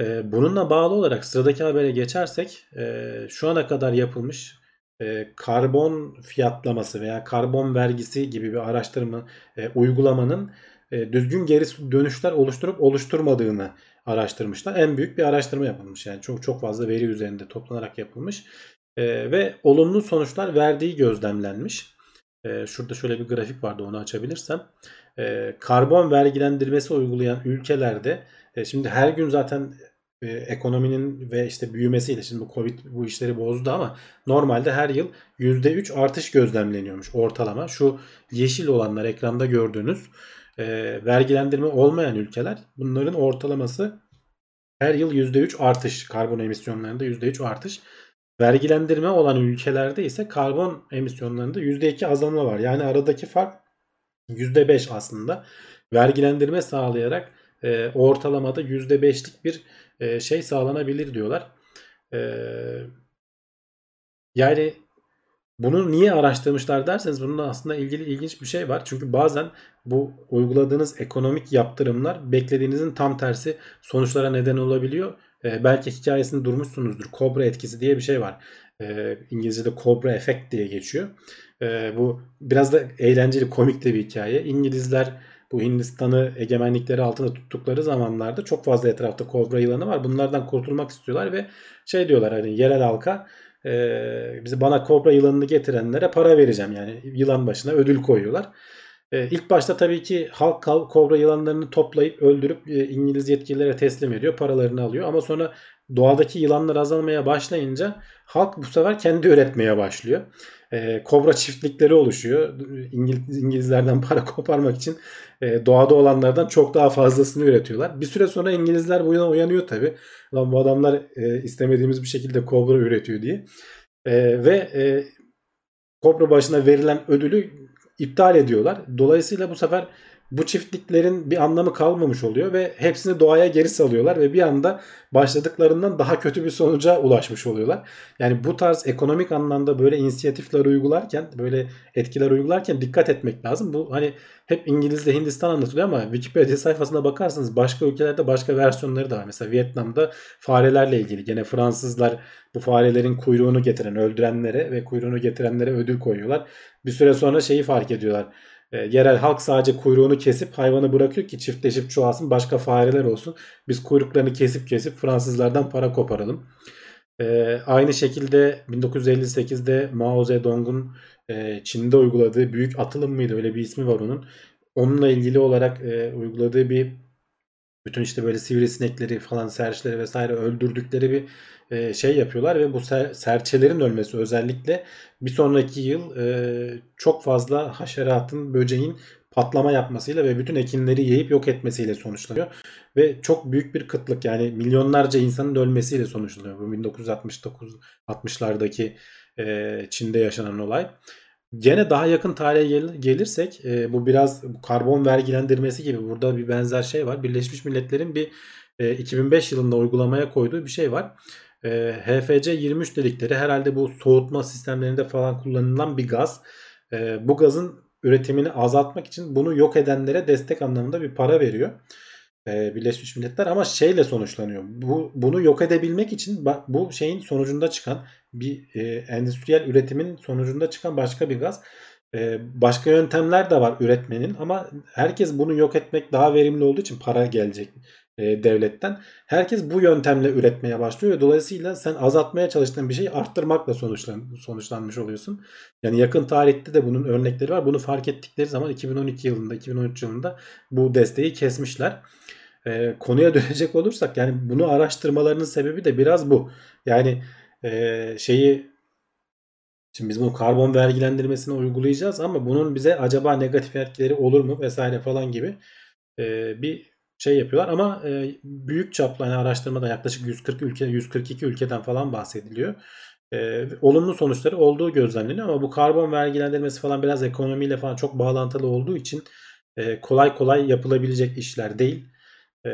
E, bununla bağlı olarak sıradaki habere geçersek e, şu ana kadar yapılmış e, karbon fiyatlaması veya karbon vergisi gibi bir araştırma e, uygulamanın e, düzgün geri dönüşler oluşturup oluşturmadığını araştırmışlar. En büyük bir araştırma yapılmış. Yani çok çok fazla veri üzerinde toplanarak yapılmış. E, ve olumlu sonuçlar verdiği gözlemlenmiş. E, şurada şöyle bir grafik vardı onu açabilirsem. E, karbon vergilendirmesi uygulayan ülkelerde şimdi her gün zaten ekonominin ve işte büyümesiyle şimdi bu Covid bu işleri bozdu ama normalde her yıl %3 artış gözlemleniyormuş ortalama. Şu yeşil olanlar ekranda gördüğünüz e, vergilendirme olmayan ülkeler bunların ortalaması her yıl %3 artış karbon emisyonlarında %3 artış. Vergilendirme olan ülkelerde ise karbon emisyonlarında %2 azalma var. Yani aradaki fark %5 aslında. Vergilendirme sağlayarak e, ortalamada %5'lik bir e, şey sağlanabilir diyorlar. E, yani bunu niye araştırmışlar derseniz bununla aslında ilgili ilginç bir şey var. Çünkü bazen bu uyguladığınız ekonomik yaptırımlar beklediğinizin tam tersi sonuçlara neden olabiliyor. E, belki hikayesini durmuşsunuzdur. Kobra etkisi diye bir şey var. E, İngilizce'de Kobra efekt diye geçiyor. E, bu biraz da eğlenceli, komik de bir hikaye. İngilizler bu Hindistan'ı egemenlikleri altında tuttukları zamanlarda çok fazla etrafta kobra yılanı var. Bunlardan kurtulmak istiyorlar ve şey diyorlar hani yerel halka e, bizi bana kobra yılanını getirenlere para vereceğim. Yani yılan başına ödül koyuyorlar. E, ilk başta tabii ki halk kobra yılanlarını toplayıp öldürüp e, İngiliz yetkililere teslim ediyor. Paralarını alıyor. Ama sonra doğadaki yılanlar azalmaya başlayınca halk bu sefer kendi üretmeye başlıyor. E, kobra çiftlikleri oluşuyor. İngiliz, İngilizlerden para koparmak için e, doğada olanlardan çok daha fazlasını üretiyorlar. Bir süre sonra İngilizler bu yana uyanıyor tabi. Lan bu adamlar e, istemediğimiz bir şekilde kobra üretiyor diye. E, ve e, kobra başına verilen ödülü iptal ediyorlar. Dolayısıyla bu sefer bu çiftliklerin bir anlamı kalmamış oluyor ve hepsini doğaya geri salıyorlar ve bir anda başladıklarından daha kötü bir sonuca ulaşmış oluyorlar. Yani bu tarz ekonomik anlamda böyle inisiyatifler uygularken, böyle etkiler uygularken dikkat etmek lazım. Bu hani hep İngilizce Hindistan anlatılıyor ama Wikipedia sayfasına bakarsanız başka ülkelerde başka versiyonları da var. Mesela Vietnam'da farelerle ilgili gene Fransızlar bu farelerin kuyruğunu getiren, öldürenlere ve kuyruğunu getirenlere ödül koyuyorlar. Bir süre sonra şeyi fark ediyorlar e, yerel halk sadece kuyruğunu kesip hayvanı bırakıyor ki çiftleşip çoğalsın başka fareler olsun. Biz kuyruklarını kesip kesip Fransızlardan para koparalım. E, aynı şekilde 1958'de Mao Zedong'un e, Çin'de uyguladığı büyük atılım mıydı öyle bir ismi var onun. Onunla ilgili olarak e, uyguladığı bir bütün işte böyle sivrisinekleri falan serçleri vesaire öldürdükleri bir e, şey yapıyorlar ve bu ser, serçelerin ölmesi özellikle bir sonraki yıl e, çok fazla haşeratın, böceğin patlama yapmasıyla ve bütün ekinleri yiyip yok etmesiyle sonuçlanıyor. Ve çok büyük bir kıtlık yani milyonlarca insanın ölmesiyle sonuçlanıyor. Bu 1969 60'lardaki e, Çin'de yaşanan olay. Gene daha yakın tarihe gel- gelirsek e, bu biraz karbon vergilendirmesi gibi burada bir benzer şey var. Birleşmiş Milletler'in bir e, 2005 yılında uygulamaya koyduğu bir şey var. E, HFC 23 dedikleri herhalde bu soğutma sistemlerinde falan kullanılan bir gaz. E, bu gazın üretimini azaltmak için bunu yok edenlere destek anlamında bir para veriyor. E, Birleşmiş Milletler ama şeyle sonuçlanıyor. Bu bunu yok edebilmek için bu şeyin sonucunda çıkan bir e, endüstriyel üretimin sonucunda çıkan başka bir gaz. E, başka yöntemler de var üretmenin ama herkes bunu yok etmek daha verimli olduğu için para gelecek e, devletten. Herkes bu yöntemle üretmeye başlıyor ve dolayısıyla sen azaltmaya çalıştığın bir şeyi arttırmakla sonuçlan, sonuçlanmış oluyorsun. Yani yakın tarihte de bunun örnekleri var. Bunu fark ettikleri zaman 2012 yılında, 2013 yılında bu desteği kesmişler. E, konuya dönecek olursak yani bunu araştırmalarının sebebi de biraz bu. Yani e, şeyi Şimdi biz bu karbon vergilendirmesini uygulayacağız ama bunun bize acaba negatif etkileri olur mu vesaire falan gibi e, bir şey yapıyorlar ama e, büyük çaplı hani araştırmada yaklaşık 140 ülke 142 ülkeden falan bahsediliyor. E, olumlu sonuçları olduğu gözlemleniyor ama bu karbon vergilendirmesi falan biraz ekonomiyle falan çok bağlantılı olduğu için e, kolay kolay yapılabilecek işler değil. E,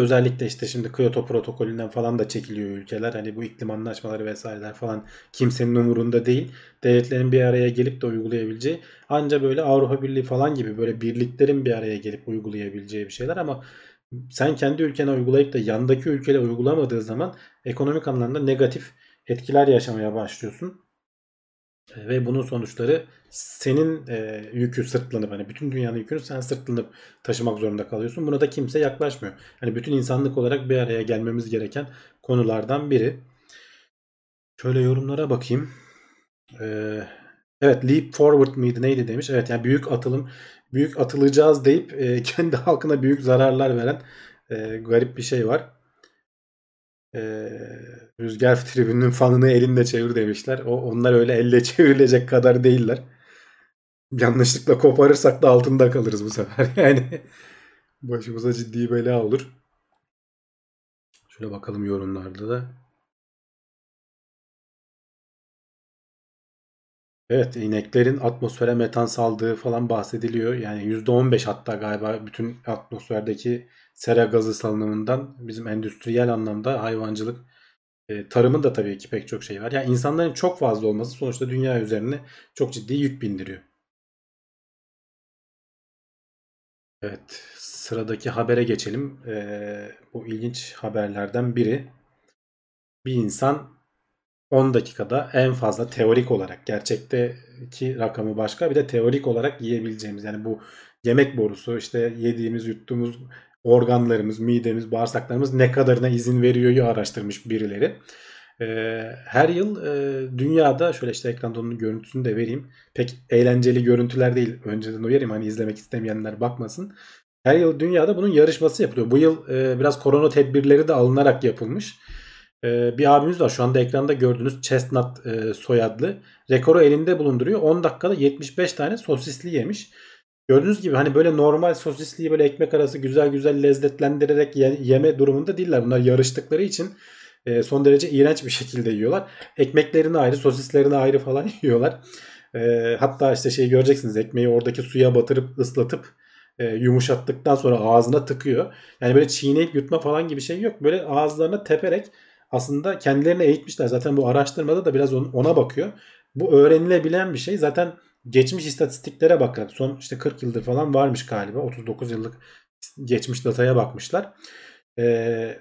özellikle işte şimdi Kyoto protokolünden falan da çekiliyor ülkeler. Hani bu iklim anlaşmaları vesaireler falan kimsenin umurunda değil. Devletlerin bir araya gelip de uygulayabileceği anca böyle Avrupa Birliği falan gibi böyle birliklerin bir araya gelip uygulayabileceği bir şeyler ama sen kendi ülkene uygulayıp da yandaki ülkede uygulamadığı zaman ekonomik anlamda negatif etkiler yaşamaya başlıyorsun. Ve bunun sonuçları senin e, yükü sırtlanıp hani bütün dünyanın yükünü sen sırtlanıp taşımak zorunda kalıyorsun. Buna da kimse yaklaşmıyor. Hani bütün insanlık olarak bir araya gelmemiz gereken konulardan biri. Şöyle yorumlara bakayım. Ee, evet leap forward mıydı neydi demiş. Evet yani büyük atılım büyük atılacağız deyip e, kendi halkına büyük zararlar veren e, garip bir şey var. E, Rüzgar tribünün fanını elinde çevir demişler. O onlar öyle elle çevrilecek kadar değiller. Yanlışlıkla koparırsak da altında kalırız bu sefer. Yani başımıza ciddi bela olur. Şöyle bakalım yorumlarda da. Evet ineklerin atmosfere metan saldığı falan bahsediliyor. Yani %15 hatta galiba bütün atmosferdeki sera gazı salınımından bizim endüstriyel anlamda hayvancılık e, tarımın da tabii ki pek çok şey var. Yani insanların çok fazla olması sonuçta dünya üzerine çok ciddi yük bindiriyor. Evet sıradaki habere geçelim. Ee, bu ilginç haberlerden biri. Bir insan 10 dakikada en fazla teorik olarak gerçekteki rakamı başka bir de teorik olarak yiyebileceğimiz yani bu yemek borusu işte yediğimiz yuttuğumuz organlarımız, midemiz, bağırsaklarımız ne kadarına izin veriyor araştırmış birileri. Ee, her yıl e, dünyada şöyle işte ekranda onun görüntüsünü de vereyim. Pek eğlenceli görüntüler değil. Önceden uyarayım hani izlemek istemeyenler bakmasın. Her yıl dünyada bunun yarışması yapılıyor. Bu yıl e, biraz korona tedbirleri de alınarak yapılmış. E, bir abimiz var şu anda ekranda gördüğünüz Chestnut soyadlı. Rekoru elinde bulunduruyor. 10 dakikada 75 tane sosisli yemiş. Gördüğünüz gibi hani böyle normal sosisliyi böyle ekmek arası güzel güzel lezzetlendirerek yeme durumunda değiller. Bunlar yarıştıkları için e, son derece iğrenç bir şekilde yiyorlar. Ekmeklerini ayrı, sosislerini ayrı falan yiyorlar. E, hatta işte şey göreceksiniz ekmeği oradaki suya batırıp ıslatıp e, yumuşattıktan sonra ağzına tıkıyor. Yani böyle çiğneyip yutma falan gibi şey yok. Böyle ağızlarına teperek aslında kendilerini eğitmişler. Zaten bu araştırmada da biraz ona bakıyor. Bu öğrenilebilen bir şey. Zaten geçmiş istatistiklere bakarak son işte 40 yıldır falan varmış galiba. 39 yıllık geçmiş dataya bakmışlar. Ee,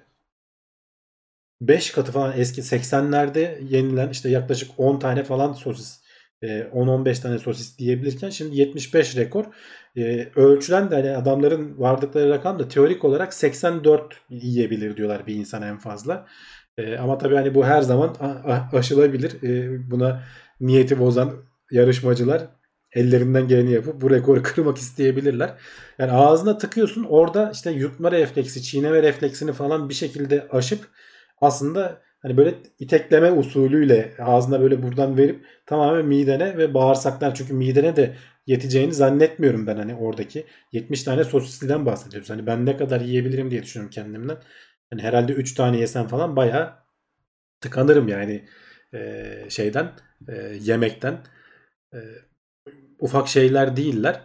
5 katı falan eski 80'lerde yenilen işte yaklaşık 10 tane falan sosis 10-15 e, tane sosis diyebilirken şimdi 75 rekor. E, ölçülen de hani adamların vardıkları rakam da teorik olarak 84 yiyebilir diyorlar bir insan en fazla. E, ama tabii hani bu her zaman aşılabilir. buna niyeti bozan yarışmacılar ellerinden geleni yapıp bu rekoru kırmak isteyebilirler. Yani ağzına tıkıyorsun orada işte yutma refleksi, çiğneme refleksini falan bir şekilde aşıp aslında hani böyle itekleme usulüyle ağzına böyle buradan verip tamamen midene ve bağırsaklar çünkü midene de yeteceğini zannetmiyorum ben hani oradaki 70 tane sosisliden bahsediyoruz. Hani ben ne kadar yiyebilirim diye düşünüyorum kendimden. Hani herhalde 3 tane yesem falan bayağı tıkanırım yani e, şeyden e, yemekten. E, ufak şeyler değiller.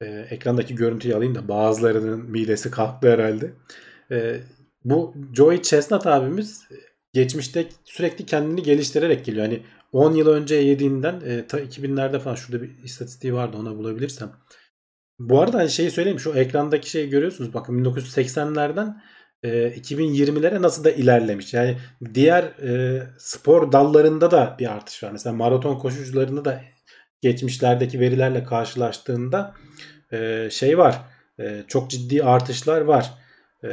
E, ekrandaki görüntüyü alayım da bazılarının midesi kalktı herhalde. E, bu Joey Chestnut abimiz geçmişte sürekli kendini geliştirerek geliyor. Hani 10 yıl önce yediğinden e, ta 2000'lerde falan şurada bir istatistiği vardı ona bulabilirsem. Bu arada hani şeyi söyleyeyim şu ekrandaki şeyi görüyorsunuz bakın 1980'lerden e, 2020'lere nasıl da ilerlemiş. Yani diğer e, spor dallarında da bir artış var. Mesela maraton koşucularında da geçmişlerdeki verilerle karşılaştığında e, şey var. E, çok ciddi artışlar var. E,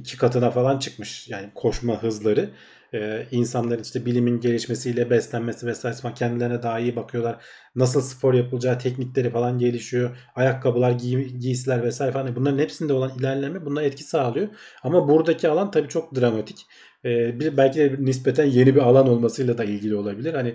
iki katına falan çıkmış yani koşma hızları. Ee, insanların işte bilimin gelişmesiyle beslenmesi vesaire falan kendilerine daha iyi bakıyorlar. Nasıl spor yapılacağı teknikleri falan gelişiyor. Ayakkabılar, giy giysiler vesaire falan. Bunların hepsinde olan ilerleme bunlar etki sağlıyor. Ama buradaki alan tabii çok dramatik. Ee, bir, belki de nispeten yeni bir alan olmasıyla da ilgili olabilir. Hani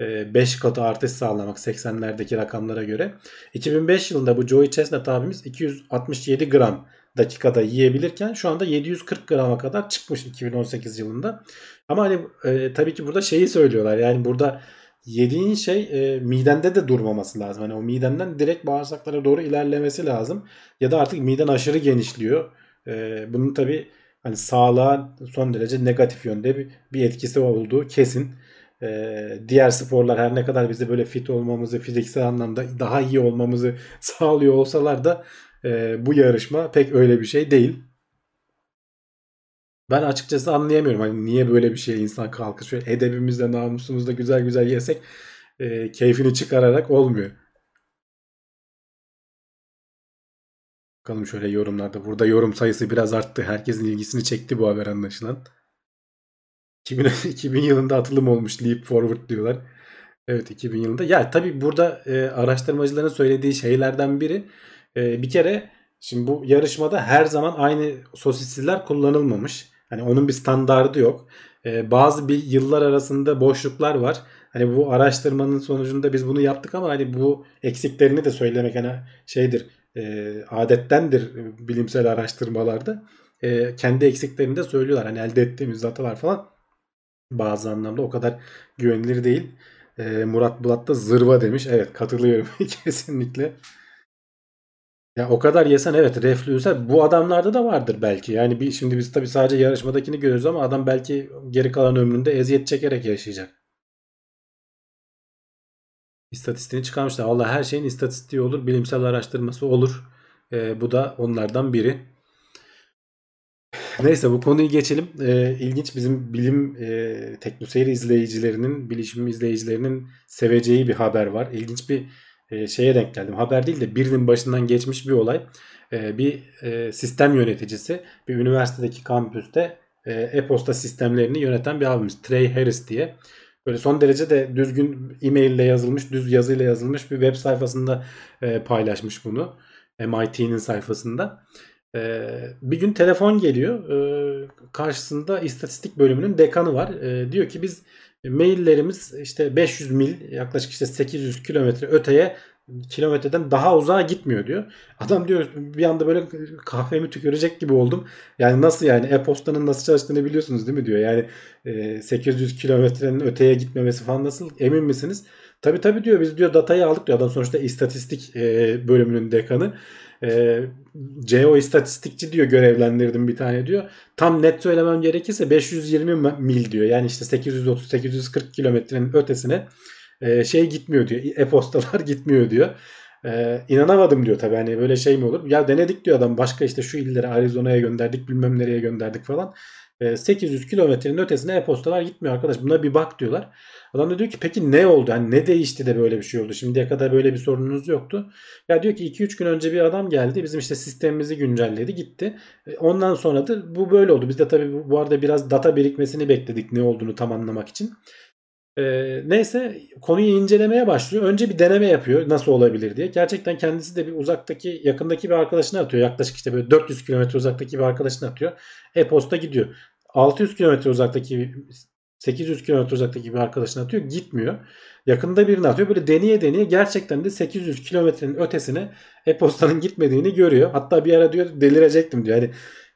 5 katı artış sağlamak 80'lerdeki rakamlara göre. 2005 yılında bu Joey Chestnut abimiz 267 gram dakikada yiyebilirken şu anda 740 grama kadar çıkmış 2018 yılında. Ama hani e, tabii ki burada şeyi söylüyorlar. Yani burada yediğin şey e, midende de durmaması lazım. Hani o midenden direkt bağırsaklara doğru ilerlemesi lazım. Ya da artık miden aşırı genişliyor. E, bunun tabii hani sağlığa son derece negatif yönde bir, bir etkisi olduğu kesin. Ee, diğer sporlar her ne kadar bizi böyle fit olmamızı, fiziksel anlamda daha iyi olmamızı sağlıyor olsalar da e, bu yarışma pek öyle bir şey değil. Ben açıkçası anlayamıyorum. Hani niye böyle bir şeye insan kalkışıyor. Edebimizde, namusumuzda güzel güzel yesek e, keyfini çıkararak olmuyor. Bakalım şöyle yorumlarda. Burada yorum sayısı biraz arttı. Herkesin ilgisini çekti bu haber anlaşılan. 2000, 2000 yılında atılım olmuş Leap Forward diyorlar. Evet 2000 yılında. Ya tabii burada e, araştırmacıların söylediği şeylerden biri e, bir kere şimdi bu yarışmada her zaman aynı sosisler kullanılmamış. Hani onun bir standardı yok. E, bazı bir yıllar arasında boşluklar var. Hani bu araştırmanın sonucunda biz bunu yaptık ama hani bu eksiklerini de söylemek hani şeydir e, adettendir bilimsel araştırmalarda. E, kendi eksiklerini de söylüyorlar. Hani elde ettiğimiz datalar falan bazı anlamda o kadar güvenilir değil. E, Murat Bulat da zırva demiş. Evet katılıyorum kesinlikle. Ya o kadar yesen evet reflüyse bu adamlarda da vardır belki. Yani bir şimdi biz tabii sadece yarışmadakini görüyoruz ama adam belki geri kalan ömründe eziyet çekerek yaşayacak. İstatistiğini çıkarmışlar. Allah her şeyin istatistiği olur, bilimsel araştırması olur. E, bu da onlardan biri. Neyse bu konuyu geçelim. E, ilginç bizim bilim e, teknoseyir izleyicilerinin, bilişim izleyicilerinin seveceği bir haber var. İlginç bir e, şeye denk geldim. Haber değil de birinin başından geçmiş bir olay. E, bir e, sistem yöneticisi bir üniversitedeki kampüste e, e-posta sistemlerini yöneten bir abimiz. Trey Harris diye. Böyle son derece de düzgün e-mail ile yazılmış, düz yazıyla yazılmış bir web sayfasında e, paylaşmış bunu. MIT'nin sayfasında. E, bir gün telefon geliyor. E, karşısında istatistik bölümünün dekanı var. E, diyor ki biz maillerimiz işte 500 mil yaklaşık işte 800 kilometre öteye kilometreden daha uzağa gitmiyor diyor. Adam diyor bir anda böyle kahvemi tükürecek gibi oldum. Yani nasıl yani e-postanın nasıl çalıştığını biliyorsunuz değil mi diyor. Yani e, 800 kilometrenin öteye gitmemesi falan nasıl emin misiniz? Tabi tabi diyor biz diyor datayı aldık diyor. Adam sonuçta istatistik e, bölümünün dekanı. E, CO istatistikçi diyor görevlendirdim bir tane diyor. Tam net söylemem gerekirse 520 mil diyor. Yani işte 830-840 kilometrenin ötesine e, şey gitmiyor diyor. E-postalar gitmiyor diyor. Ee, inanamadım diyor tabii hani böyle şey mi olur? Ya denedik diyor adam başka işte şu illere Arizona'ya gönderdik bilmem nereye gönderdik falan. Ee, 800 kilometrenin ötesine e-postalar gitmiyor arkadaş buna bir bak diyorlar. Adam da diyor ki peki ne oldu? Hani ne değişti de böyle bir şey oldu? Şimdiye kadar böyle bir sorununuz yoktu. Ya diyor ki 2-3 gün önce bir adam geldi. Bizim işte sistemimizi güncelledi gitti. Ondan sonra da bu böyle oldu. Biz de tabii bu arada biraz data birikmesini bekledik ne olduğunu tam anlamak için. E, neyse konuyu incelemeye başlıyor. Önce bir deneme yapıyor nasıl olabilir diye. Gerçekten kendisi de bir uzaktaki yakındaki bir arkadaşına atıyor. Yaklaşık işte böyle 400 kilometre uzaktaki bir arkadaşına atıyor. E-posta gidiyor. 600 kilometre uzaktaki 800 kilometre uzaktaki bir arkadaşına atıyor. Gitmiyor. Yakında birini atıyor. Böyle deneye deneye gerçekten de 800 kilometrenin ötesine e-postanın gitmediğini görüyor. Hatta bir ara diyor delirecektim diyor. Yani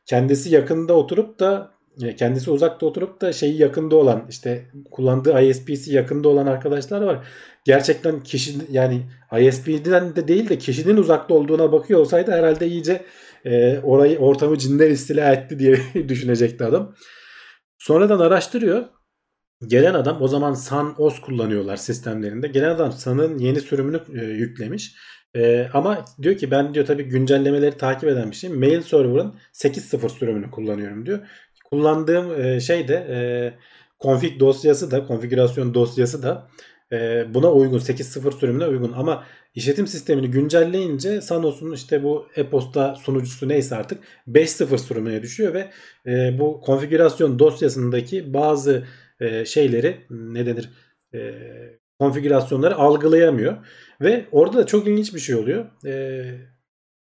kendisi yakında oturup da kendisi uzakta oturup da şeyi yakında olan işte kullandığı ISP'si yakında olan arkadaşlar var. Gerçekten kişi yani ISP'den de değil de kişinin uzakta olduğuna bakıyor olsaydı herhalde iyice e, orayı ortamı cinler istila etti diye düşünecekti adam. Sonradan araştırıyor. Gelen adam o zaman Sun OS kullanıyorlar sistemlerinde. Gelen adam Sun'ın yeni sürümünü e, yüklemiş. E, ama diyor ki ben diyor tabii güncellemeleri takip eden bir şey. Mail server'ın 8.0 sürümünü kullanıyorum diyor. Kullandığım e, şey de e, config dosyası da konfigürasyon dosyası da e, buna uygun 8.0 sürümüne uygun ama işletim sistemini güncelleyince Sanos'un işte bu e-posta sunucusu neyse artık 5.0 sürümüne düşüyor ve e, bu konfigürasyon dosyasındaki bazı e, şeyleri ne denir e, konfigürasyonları algılayamıyor ve orada da çok ilginç bir şey oluyor. E,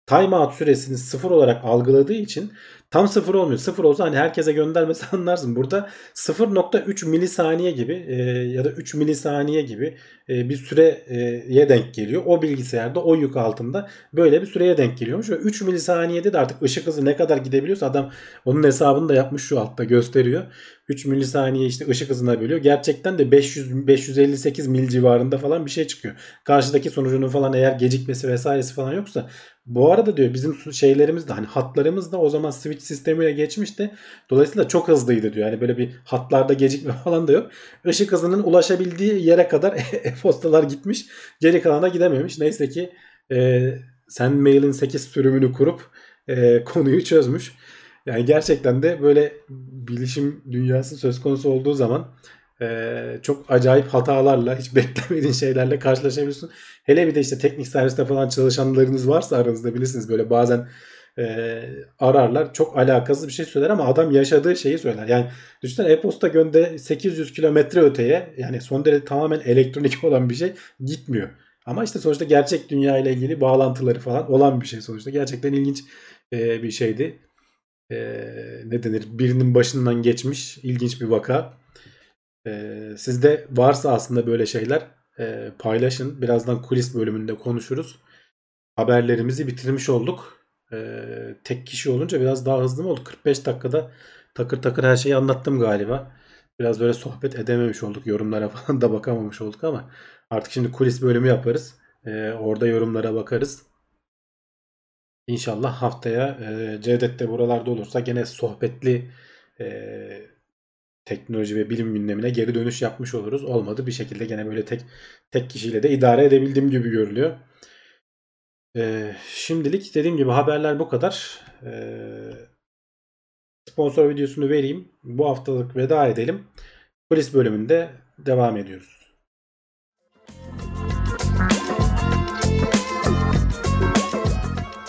timeout süresini sıfır olarak algıladığı için tam sıfır olmuyor. Sıfır olsa hani herkese göndermesi anlarsın. Burada 0.3 milisaniye gibi e, ya da 3 milisaniye gibi e, bir süreye denk geliyor. O bilgisayarda o yük altında böyle bir süreye denk geliyormuş. Ve 3 milisaniyede de artık ışık hızı ne kadar gidebiliyorsa adam onun hesabını da yapmış şu altta gösteriyor. 3 milisaniye işte ışık hızına bölüyor. Gerçekten de 500 558 mil civarında falan bir şey çıkıyor. Karşıdaki sonucunun falan eğer gecikmesi vesairesi falan yoksa bu arada diyor bizim şeylerimiz de hani hatlarımız da o zaman switch sistemiyle geçmişti. Dolayısıyla çok hızlıydı diyor. Yani böyle bir hatlarda gecikme falan da yok. Işık hızının ulaşabildiği yere kadar e-postalar gitmiş. Geri kalana gidememiş. Neyse ki e, sen mailin 8 sürümünü kurup e, konuyu çözmüş. Yani gerçekten de böyle bilişim dünyası söz konusu olduğu zaman e, çok acayip hatalarla hiç beklemediğin şeylerle karşılaşabiliyorsun. Hele bir de işte teknik serviste falan çalışanlarınız varsa aranızda bilirsiniz böyle bazen e, ararlar çok alakasız bir şey söyler ama adam yaşadığı şeyi söyler. Yani düşünsene e-posta gönde 800 kilometre öteye yani son derece tamamen elektronik olan bir şey gitmiyor. Ama işte sonuçta gerçek dünya ile ilgili bağlantıları falan olan bir şey sonuçta. Gerçekten ilginç e, bir şeydi. E, ne denir? Birinin başından geçmiş ilginç bir vaka. E, sizde varsa aslında böyle şeyler e, paylaşın. Birazdan kulis bölümünde konuşuruz. Haberlerimizi bitirmiş olduk. E, tek kişi olunca biraz daha hızlı mı oldu? 45 dakikada takır takır her şeyi anlattım galiba. Biraz böyle sohbet edememiş olduk. Yorumlara falan da bakamamış olduk ama artık şimdi kulis bölümü yaparız. E, orada yorumlara bakarız. İnşallah haftaya e, Cevdet de buralarda olursa gene sohbetli e, teknoloji ve bilim gündemine geri dönüş yapmış oluruz. Olmadı bir şekilde gene böyle tek tek kişiyle de idare edebildiğim gibi görülüyor. Ee, şimdilik dediğim gibi haberler bu kadar. Ee, sponsor videosunu vereyim. Bu haftalık veda edelim. Polis bölümünde devam ediyoruz.